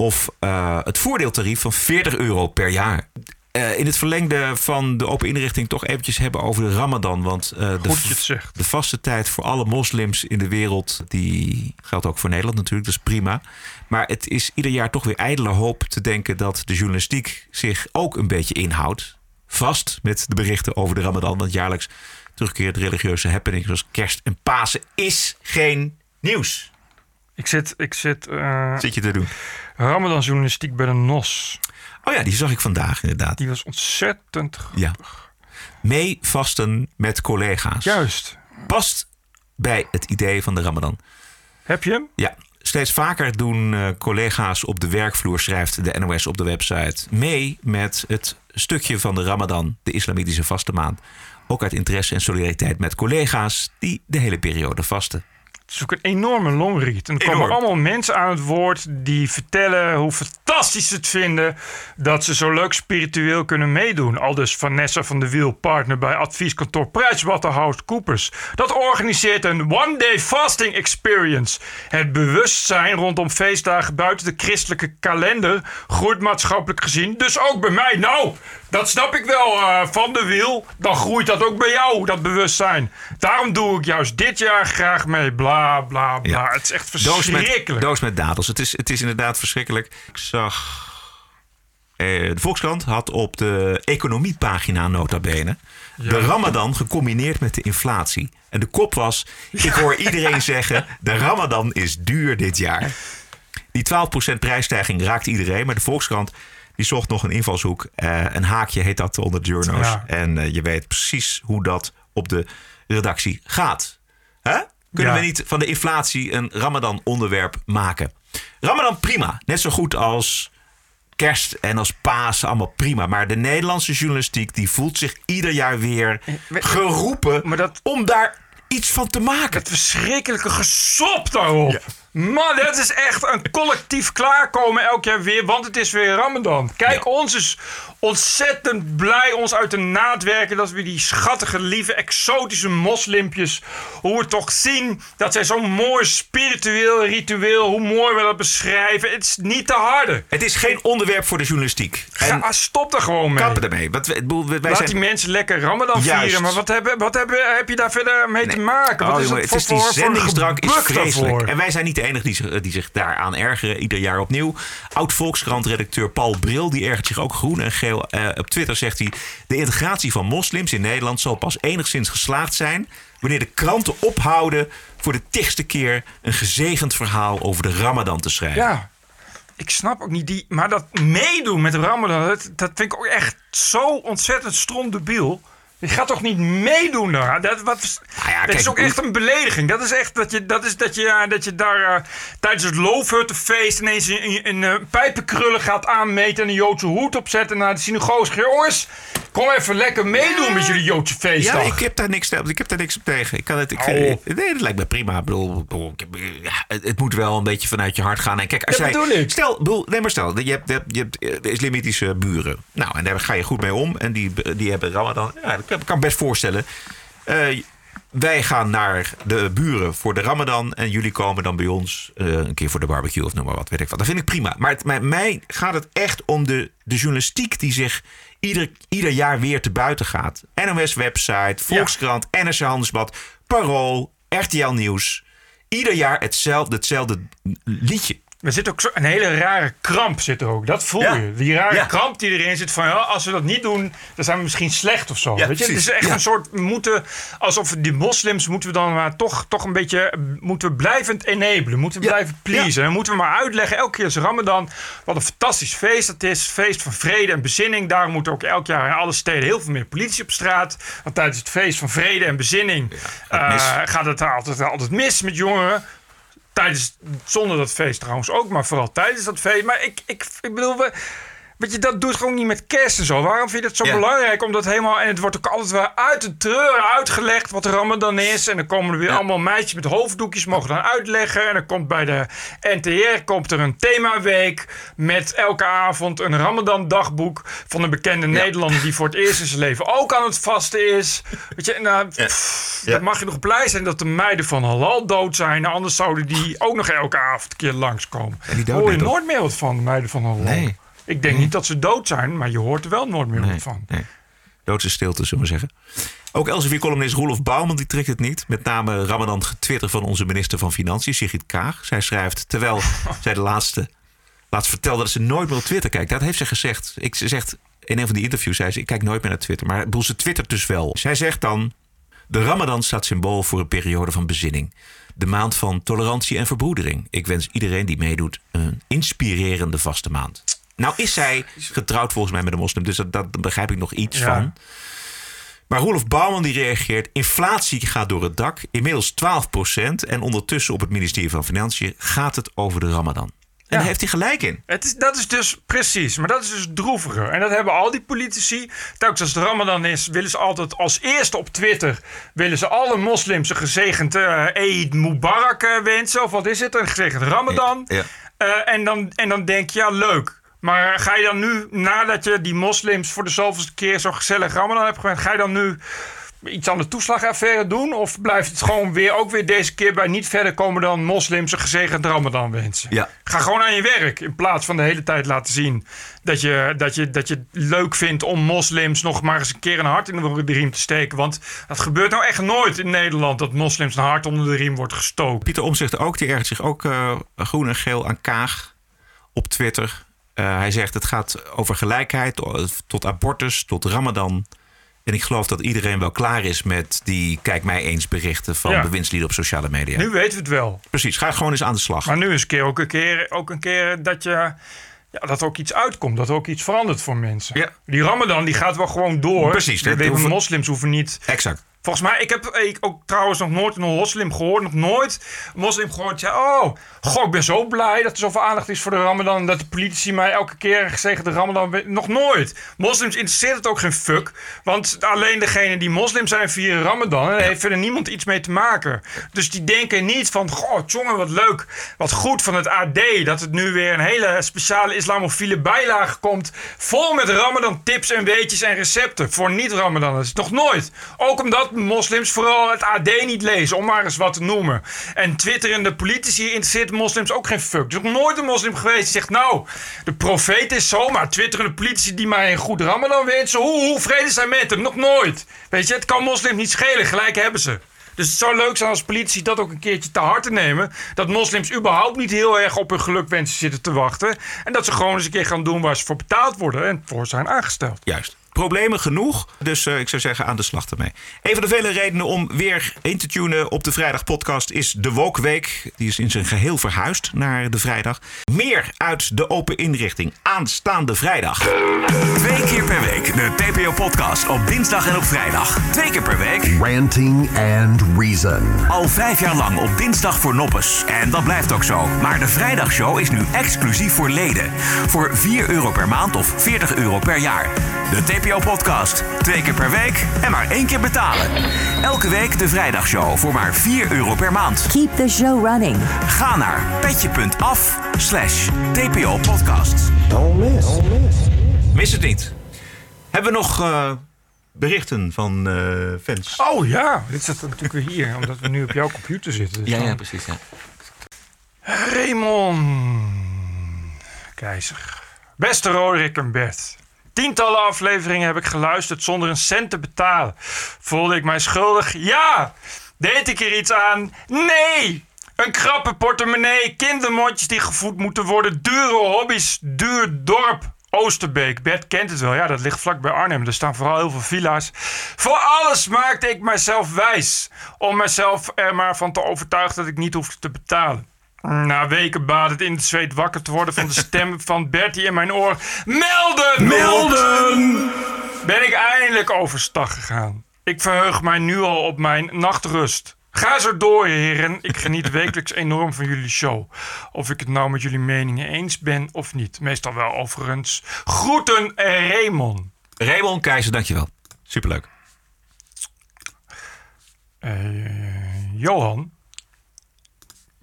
of eh, het voordeeltarief van 40 euro per jaar. Eh, in het verlengde van de open inrichting toch eventjes hebben over de Ramadan. Want eh, de, de vaste tijd voor alle moslims in de wereld, die geldt ook voor Nederland natuurlijk, dat is prima. Maar het is ieder jaar toch weer ijdele hoop te denken dat de journalistiek zich ook een beetje inhoudt. Vast met de berichten over de Ramadan. Want jaarlijks terugkerend religieuze happenings zoals kerst en Pasen is geen nieuws. Ik zit, ik zit eh, Zit je te doen? Ramadan journalistiek bij de NOS. Oh ja, die zag ik vandaag inderdaad. Die was ontzettend grappig. Ja. Mee vasten met collega's. Juist. Past bij het idee van de Ramadan. Heb je hem? Ja, steeds vaker doen eh, collega's op de werkvloer, schrijft de NOS op de website, mee met het stukje van de Ramadan, de islamitische vaste maand. Ook uit interesse en solidariteit met collega's die de hele periode vasten. Het is ook een enorme longread. En er komen Enorm. allemaal mensen aan het woord die vertellen hoe fantastisch ze het vinden dat ze zo leuk spiritueel kunnen meedoen. Al dus Vanessa van de Wiel, partner bij advieskantoor PricewaterhouseCoopers. Dat organiseert een one-day fasting experience. Het bewustzijn rondom feestdagen buiten de christelijke kalender groeit maatschappelijk gezien. Dus ook bij mij. Nou, dat snap ik wel eh, van de Wiel. Dan groeit dat ook bij jou, dat bewustzijn. Daarom doe ik juist dit jaar graag mee. Bla, bla, bla. Het is echt Doos verschrikkelijk. met, doos met dadels. Het is, het is inderdaad verschrikkelijk. Ik zag... eh, de Volkskrant had op de economiepagina nota bene... de ramadan gecombineerd met de inflatie. En de kop was... Ik hoor [laughs] iedereen zeggen... de ramadan is duur dit jaar. Die 12% prijsstijging raakt iedereen. Maar de Volkskrant die zocht nog een invalshoek. Eh, een haakje heet dat onder de journo's. Ja. En eh, je weet precies hoe dat op de redactie gaat. Hè? Kunnen Ja. we niet van de inflatie een Ramadan onderwerp maken? Ramadan prima. Net zo goed als kerst en als paas. Allemaal prima. Maar de Nederlandse journalistiek die voelt zich ieder jaar weer geroepen Maar dat- om daar iets van te maken. Het verschrikkelijke gesop daarop. Man, dat is echt een collectief klaarkomen elk jaar weer, want het is weer Ramadan. Kijk, ons is ontzettend blij ons uit de naad werken dat we die schattige, lieve, exotische moslimpjes, hoe we toch zien dat zij zo'n mooi spiritueel ritueel, hoe mooi we dat beschrijven. Het is niet te harde. Het is geen onderwerp voor de journalistiek. En Ga, stop er gewoon mee. kappen ermee. Bedoel, wij Laat zijn... die mensen lekker Ramadan Juist. vieren. Maar wat, hebben, wat hebben, heb je daar verder mee te maken? Wat Oh, is jongen, het het is voor, die is vreselijk. daarvoor? En wij zijn niet de enige die zich, die zich daaraan ergeren. Ieder jaar opnieuw. Oud-Volkskrant-redacteur Paul Bril, die ergert zich ook groen en geel. Eh, op Twitter zegt hij... De integratie van moslims in Nederland zal pas enigszins geslaagd zijn... wanneer de kranten ophouden voor de tigste keer... een gezegend verhaal over de ramadan te schrijven. Ja, ik snap ook niet die... Maar dat meedoen met Ramadan, dat, dat vind ik ook echt zo ontzettend stromdebiel. Je gaat toch niet meedoen daar? Dat, wat, Nou ja, dat kijk, is ook echt een belediging. Dat is echt dat je, dat is dat je, ja, dat je daar eh, tijdens het loofhuttenfeest ineens een, een, een, eh, pijpenkrullen gaat aanmeten en een Joodse hoed opzetten naar de synagoge. Jongens, kom even lekker meedoen met jullie Joodse Ja, feestdag. ik heb daar niks, ik heb daar niks op tegen. Ik kan het, ik Oh. vind, nee, dat lijkt me prima. Ik bedoel, ik heb- ja, het, het moet wel een beetje vanuit je hart gaan. En kijk, als Dat jij. Stel, bedoel, nee, maar stel, je hebt, je hebt, je hebt eh, islamitische buren. Nou, en daar ga je goed mee om. En die, die hebben Ramadan. Ja, dat kan ik kan best voorstellen. Eh, wij gaan naar de buren voor de Ramadan. En jullie komen dan bij ons eh, een keer voor de barbecue of noem maar wat. Weet ik wat. Dat vind ik prima. Maar het, mij, mij gaat het echt om de, de journalistiek die zich ieder, ieder jaar weer te buiten gaat. NOS-website, Volkskrant, NRC Handelsblad, Parool, RTL Nieuws. Ieder jaar hetzelfde, hetzelfde liedje. Er zit ook zo een hele rare kramp zit er ook. Dat voel Ja. je. Die rare Ja. kramp die erin zit van ja, als we dat niet doen, dan zijn we misschien slecht of zo. Ja, Weet je? Het is echt een soort moeten alsof die moslims moeten we dan maar toch, toch een beetje moeten we blijvend enablen, moeten we blijven pleasen. En moeten we maar uitleggen elke keer is Ramadan wat een fantastisch feest dat is, feest van vrede en bezinning. Daarom moet ook elk jaar in alle steden heel veel meer politie op straat. Want tijdens het feest van vrede en bezinning eh, gaat het altijd, altijd mis met jongeren. Tijdens, zonder dat feest trouwens ook, maar vooral tijdens dat feest. Maar ik, ik, ik bedoel, we, weet je, dat doet gewoon niet met kerst en zo. Waarom vind je het zo Ja. belangrijk? Omdat helemaal, en het wordt ook altijd weer uit de treuren uitgelegd wat Ramadan is. En dan komen er weer allemaal meisjes met hoofddoekjes, mogen dan uitleggen. En dan komt bij de NTR komt er een themaweek met elke avond een Ramadan dagboek van een bekende Nederlander die voor het eerst in zijn leven ook aan het vasten is. Weet je, nou, pff, mag je nog blij zijn dat de meiden van Halal dood zijn. Anders zouden die ook nog elke avond een keer langskomen. En die Daar dood hoor je nooit meer wat van, de meiden van Halal. Nee. Ik denk niet dat ze dood zijn, maar je hoort er wel nooit meer wat van. Nee. Doodse stilte, zullen we zeggen. Ook Elsevier-columnist Roelof Bouwman die trekt het niet. Met name Ramadan getwitter van onze minister van Financiën, Sigrid Kaag. Zij schrijft, terwijl [laughs] zij de laatste, laatst vertelde dat ze nooit meer op Twitter kijkt. Dat heeft ze gezegd. Ik, ze zegt, in een van die interviews zei ze, ik kijk nooit meer naar Twitter. Maar ze twittert dus wel. Zij zegt dan, de Ramadan staat symbool voor een periode van bezinning. De maand van tolerantie en verbroedering. Ik wens iedereen die meedoet een inspirerende vaste maand. Nou is zij getrouwd volgens mij met een moslim, dus dat, dat begrijp ik nog iets Ja. van. Maar Roelof Bouwman die reageert: inflatie gaat door het dak, inmiddels 12% En ondertussen op het ministerie van Financiën gaat het over de Ramadan. En daar heeft hij gelijk in. Het is, dat is dus precies, maar dat is dus droeviger. En dat hebben al die politici. Telkens als de Ramadan is, willen ze altijd als eerste op Twitter. willen ze alle moslims een gezegend eh Eid Mubarak eh, wensen. Of wat is het? Een gezegend Ramadan. Ja. Eh, en, dan, en dan denk je, ja, leuk. Maar ga je dan nu, nadat je die moslims voor de zoveelste keer zo gezellig Ramadan hebt gewend, ga je dan nu iets aan de toeslagaffaire doen? Of blijft het gewoon weer, ook weer deze keer bij niet verder komen dan moslims een gezegend Ramadan wensen? Ja. Ga gewoon aan je werk. In plaats van de hele tijd laten zien dat je, dat je, dat je het leuk vindt om moslims nog maar eens een keer een hart in de riem te steken. Want dat gebeurt nou echt nooit in Nederland dat moslims een hart onder de riem wordt gestoken. Pieter Omzicht ook, die ergert zich ook eh, groen en geel aan Kaag op Twitter. Eh, hij zegt het gaat over gelijkheid, tot abortus, tot ramadan. En ik geloof dat iedereen wel klaar is met die kijk mij eens berichten van Ja. bewindslieden op sociale media. Nu weten we het wel. Precies, ga gewoon eens aan de slag. Maar nu is een keer ook een keer, ook een keer dat je. Ja, dat er ook iets uitkomt, dat er ook iets verandert voor mensen. Ja. Die Ramadan die gaat wel gewoon door. Precies, De, moslims hoeven niet. Exact. Volgens mij, ik heb ik ook trouwens nog nooit een moslim gehoord. Nog nooit een moslim gehoord. zei, oh, goh, ik ben zo blij dat er zoveel aandacht is voor de Ramadan. Dat de politici mij elke keer zeggen de Ramadan. Nog nooit. Moslims interesseert het ook geen fuck. Want alleen degene die moslim zijn vieren Ramadan. En daar heeft verder niemand iets mee te maken. Dus die denken niet van, goh, jongen, wat leuk. Wat goed van het AD. Dat het nu weer een hele speciale islamofiele bijlage komt. Vol met Ramadan tips en weetjes en recepten. Voor niet-Ramadan. Dat is nog nooit. Ook omdat moslims vooral het AD niet lezen. Om maar eens wat te noemen. En Twitter en de politici interesseert moslims ook geen fuck. Er is nog nooit een moslim geweest die zegt... Nou, de profeet is zo. Maar Twitter en de politici die mij een goed Ramadan wensen. Hoe, hoe vrede zijn met hem? Nog nooit. Weet je, het kan moslims niet schelen. Gelijk hebben ze. Dus het zou leuk zijn als politici dat ook een keertje te hard te nemen. Dat moslims überhaupt niet heel erg op hun gelukwensen zitten te wachten. En dat ze gewoon eens een keer gaan doen waar ze voor betaald worden en voor zijn aangesteld. Juist. Problemen genoeg, dus eh, ik zou zeggen aan de slag ermee. Een van de vele redenen om weer in te tunen op de Vrijdag podcast is de Woke Week. Die is in zijn geheel verhuisd naar de vrijdag. Meer uit de open inrichting aanstaande vrijdag. Twee keer per week de TPO-podcast op dinsdag en op vrijdag. Twee keer per week. Ranting and Reason. Al vijf jaar lang op dinsdag voor noppes. En dat blijft ook zo. Maar de vrijdagshow is nu exclusief voor leden. Voor 4 euro per maand of 40 euro per jaar. De TPO-podcast. Twee keer per week en maar één keer betalen. Elke week de vrijdagshow voor maar 4 euro per maand. Keep the show running. Ga naar petje.af slash TPO-podcast. Don't miss. Mis het niet. Hebben we nog eh, berichten van eh, fans? Oh ja, dit zit natuurlijk weer hier, omdat we nu op jouw computer zitten. Dus dan- precies. Ja. Raymond Keizer. Beste Roderick en Bert. Tientallen afleveringen heb ik geluisterd zonder een cent te betalen. Voelde ik mij schuldig? Ja! Deed ik er iets aan? Nee! Een krappe portemonnee, kindermondjes die gevoed moeten worden, dure hobby's, duur dorp. Oosterbeek, Bert kent het wel. Ja, dat ligt vlak bij Arnhem. Er staan vooral heel veel villa's. Voor alles maakte ik mijzelf wijs. Om mezelf er maar van te overtuigen dat ik niet hoefde te betalen. Na weken baad het in het zweet wakker te worden van de stem [laughs] van Bertie in mijn oor. Melden! Melden! Ben ik eindelijk overstag gegaan. Ik verheug mij nu al op mijn nachtrust. Ga zo door, heren. Ik geniet [laughs] wekelijks enorm van jullie show. Of ik het nou met jullie meningen eens ben of niet. Meestal wel overigens. Groeten, Raymond. Raymond Keizer, dankjewel. Superleuk. Eh, Johan.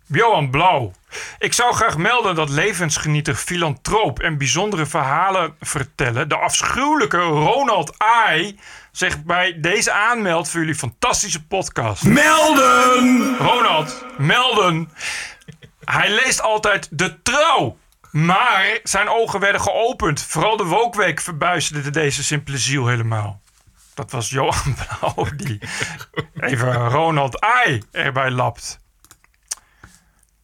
Johan Blauw. Ik zou graag melden dat levensgenieter, filantroop en bijzondere verhalen vertellen. De afschuwelijke Ronald Ai zich bij deze aanmeldt voor jullie fantastische podcast. Melden! Ronald, melden. Hij leest altijd de trouw. Maar zijn ogen werden geopend. Vooral de Wokweek verbuisterde deze simpele ziel helemaal. Dat was Johan [laughs] Blauw die even Ronald Ai erbij lapt.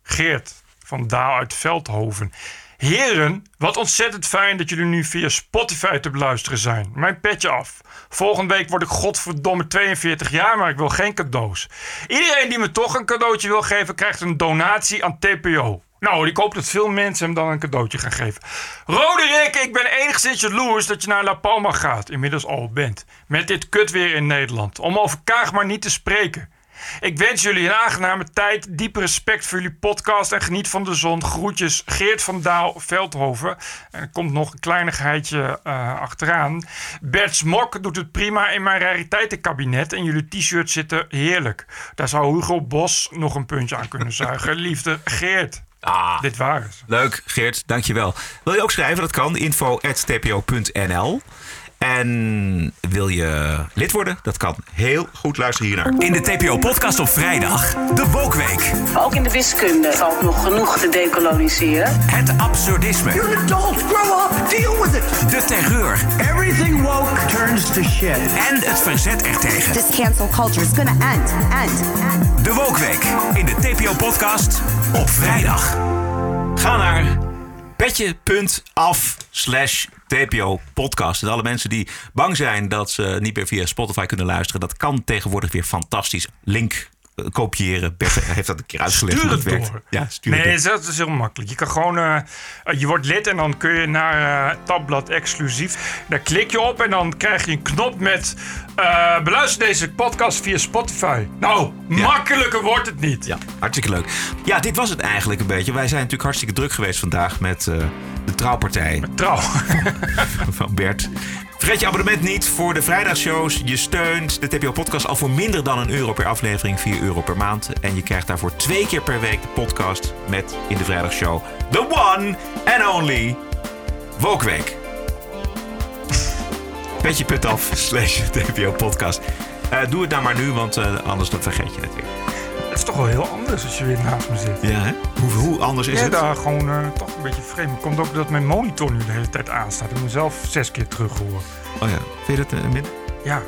Geert van Daal uit Veldhoven. Heren, wat ontzettend fijn dat jullie nu via Spotify te beluisteren zijn. Mijn petje af. Volgende week word ik godverdomme 42 jaar, maar ik wil geen cadeaus. Iedereen die me toch een cadeautje wil geven, krijgt een donatie aan TPO. Nou, ik hoop dat veel mensen hem dan een cadeautje gaan geven. Roderick, ik ben enigszins jaloers dat je naar La Palma gaat. Inmiddels al bent. Met dit kut weer in Nederland. Om over Kaag maar niet te spreken. Ik wens jullie een aangename tijd. Diep respect voor jullie podcast. En geniet van de zon. Groetjes Geert van Daal Veldhoven. En er komt nog een kleinigheidje eh, achteraan. Bert Smok doet het prima in mijn rariteitenkabinet. En jullie t-shirts zitten heerlijk. Daar zou Hugo Bos nog een puntje aan kunnen zuigen. [laughs] Liefde Geert. Ah, Dit waren ze. leuk Geert, dankjewel. Wil je ook schrijven? Dat kan. info.tpo.nl En wil je lid worden? Dat kan. Heel goed luisteren hiernaar. In de TPO-podcast op vrijdag, de Wokweek. Ook in de wiskunde valt nog genoeg te decoloniseren. Het absurdisme. You're an adult. Grow up. Deal with it. De terreur. Everything woke turns to shit. En het verzet ertegen. This cancel culture is gonna end, end, end. De Wokweek. In de TPO-podcast op vrijdag. Ga naar petje.af slash TPO podcast. En alle mensen die bang zijn dat ze niet meer via Spotify kunnen luisteren... dat kan tegenwoordig weer fantastisch. Link eh, kopiëren. Bert [laughs] heeft dat een keer uitgelegd Stuur het werkt. door. Ja, stuur het nee, door. dat is heel makkelijk. Je kan gewoon, eh, eh, je wordt lid en dan kun je naar tabblad exclusief. Daar klik je op en dan krijg je een knop met eh, beluister deze podcast via Spotify. Nou, makkelijker wordt het niet. Ja, hartstikke leuk. Ja, dit was het eigenlijk een beetje. Wij zijn natuurlijk hartstikke druk geweest vandaag met eh, de trouwpartij. Trouw. [laughs] van Bert. Vergeet je abonnement niet voor de vrijdagshows. Je steunt de TPO-podcast al voor minder dan een euro per aflevering, 4 euro per maand. En je krijgt daarvoor twee keer per week de podcast met in de vrijdagshow The One and Only Wokweek. Petje.af slash [laughs] TPO-podcast. Eh, doe het nou maar nu, want eh, anders dan vergeet je het weer. Het is toch wel heel anders als je weer naast me zit. Ja, hè? Hoe, hoe anders is ja, het? daar gewoon eh, toch een beetje vreemd. Komt ook dat mijn monitor nu de hele tijd aanstaat. Ik mezelf zes keer teruggehoord. Oh ja, vind je dat minder? Ja.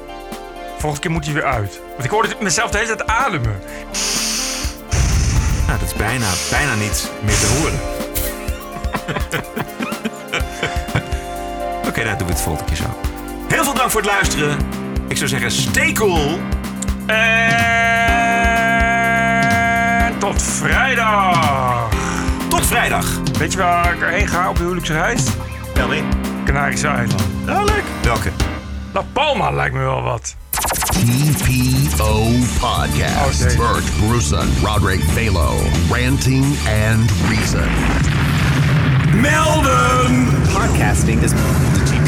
Volgende keer moet hij weer uit. Want ik hoorde mezelf de hele tijd ademen. Nou, dat is bijna, bijna niet meer te horen. [laughs] Oké, okay, nou doen we het volgende keer zo. Heel veel dank voor het luisteren. Ik zou zeggen, stay cool. En tot vrijdag. Tot vrijdag. Weet je waar ik erheen ga op huwelijksreis? Wel in. Canarische eiland. Oh, leuk. Welke? La Palma lijkt me wel wat. TPO Podcast. Bert Bruson, Roderick Balo, Ranting and Reason. Melden! Podcasting is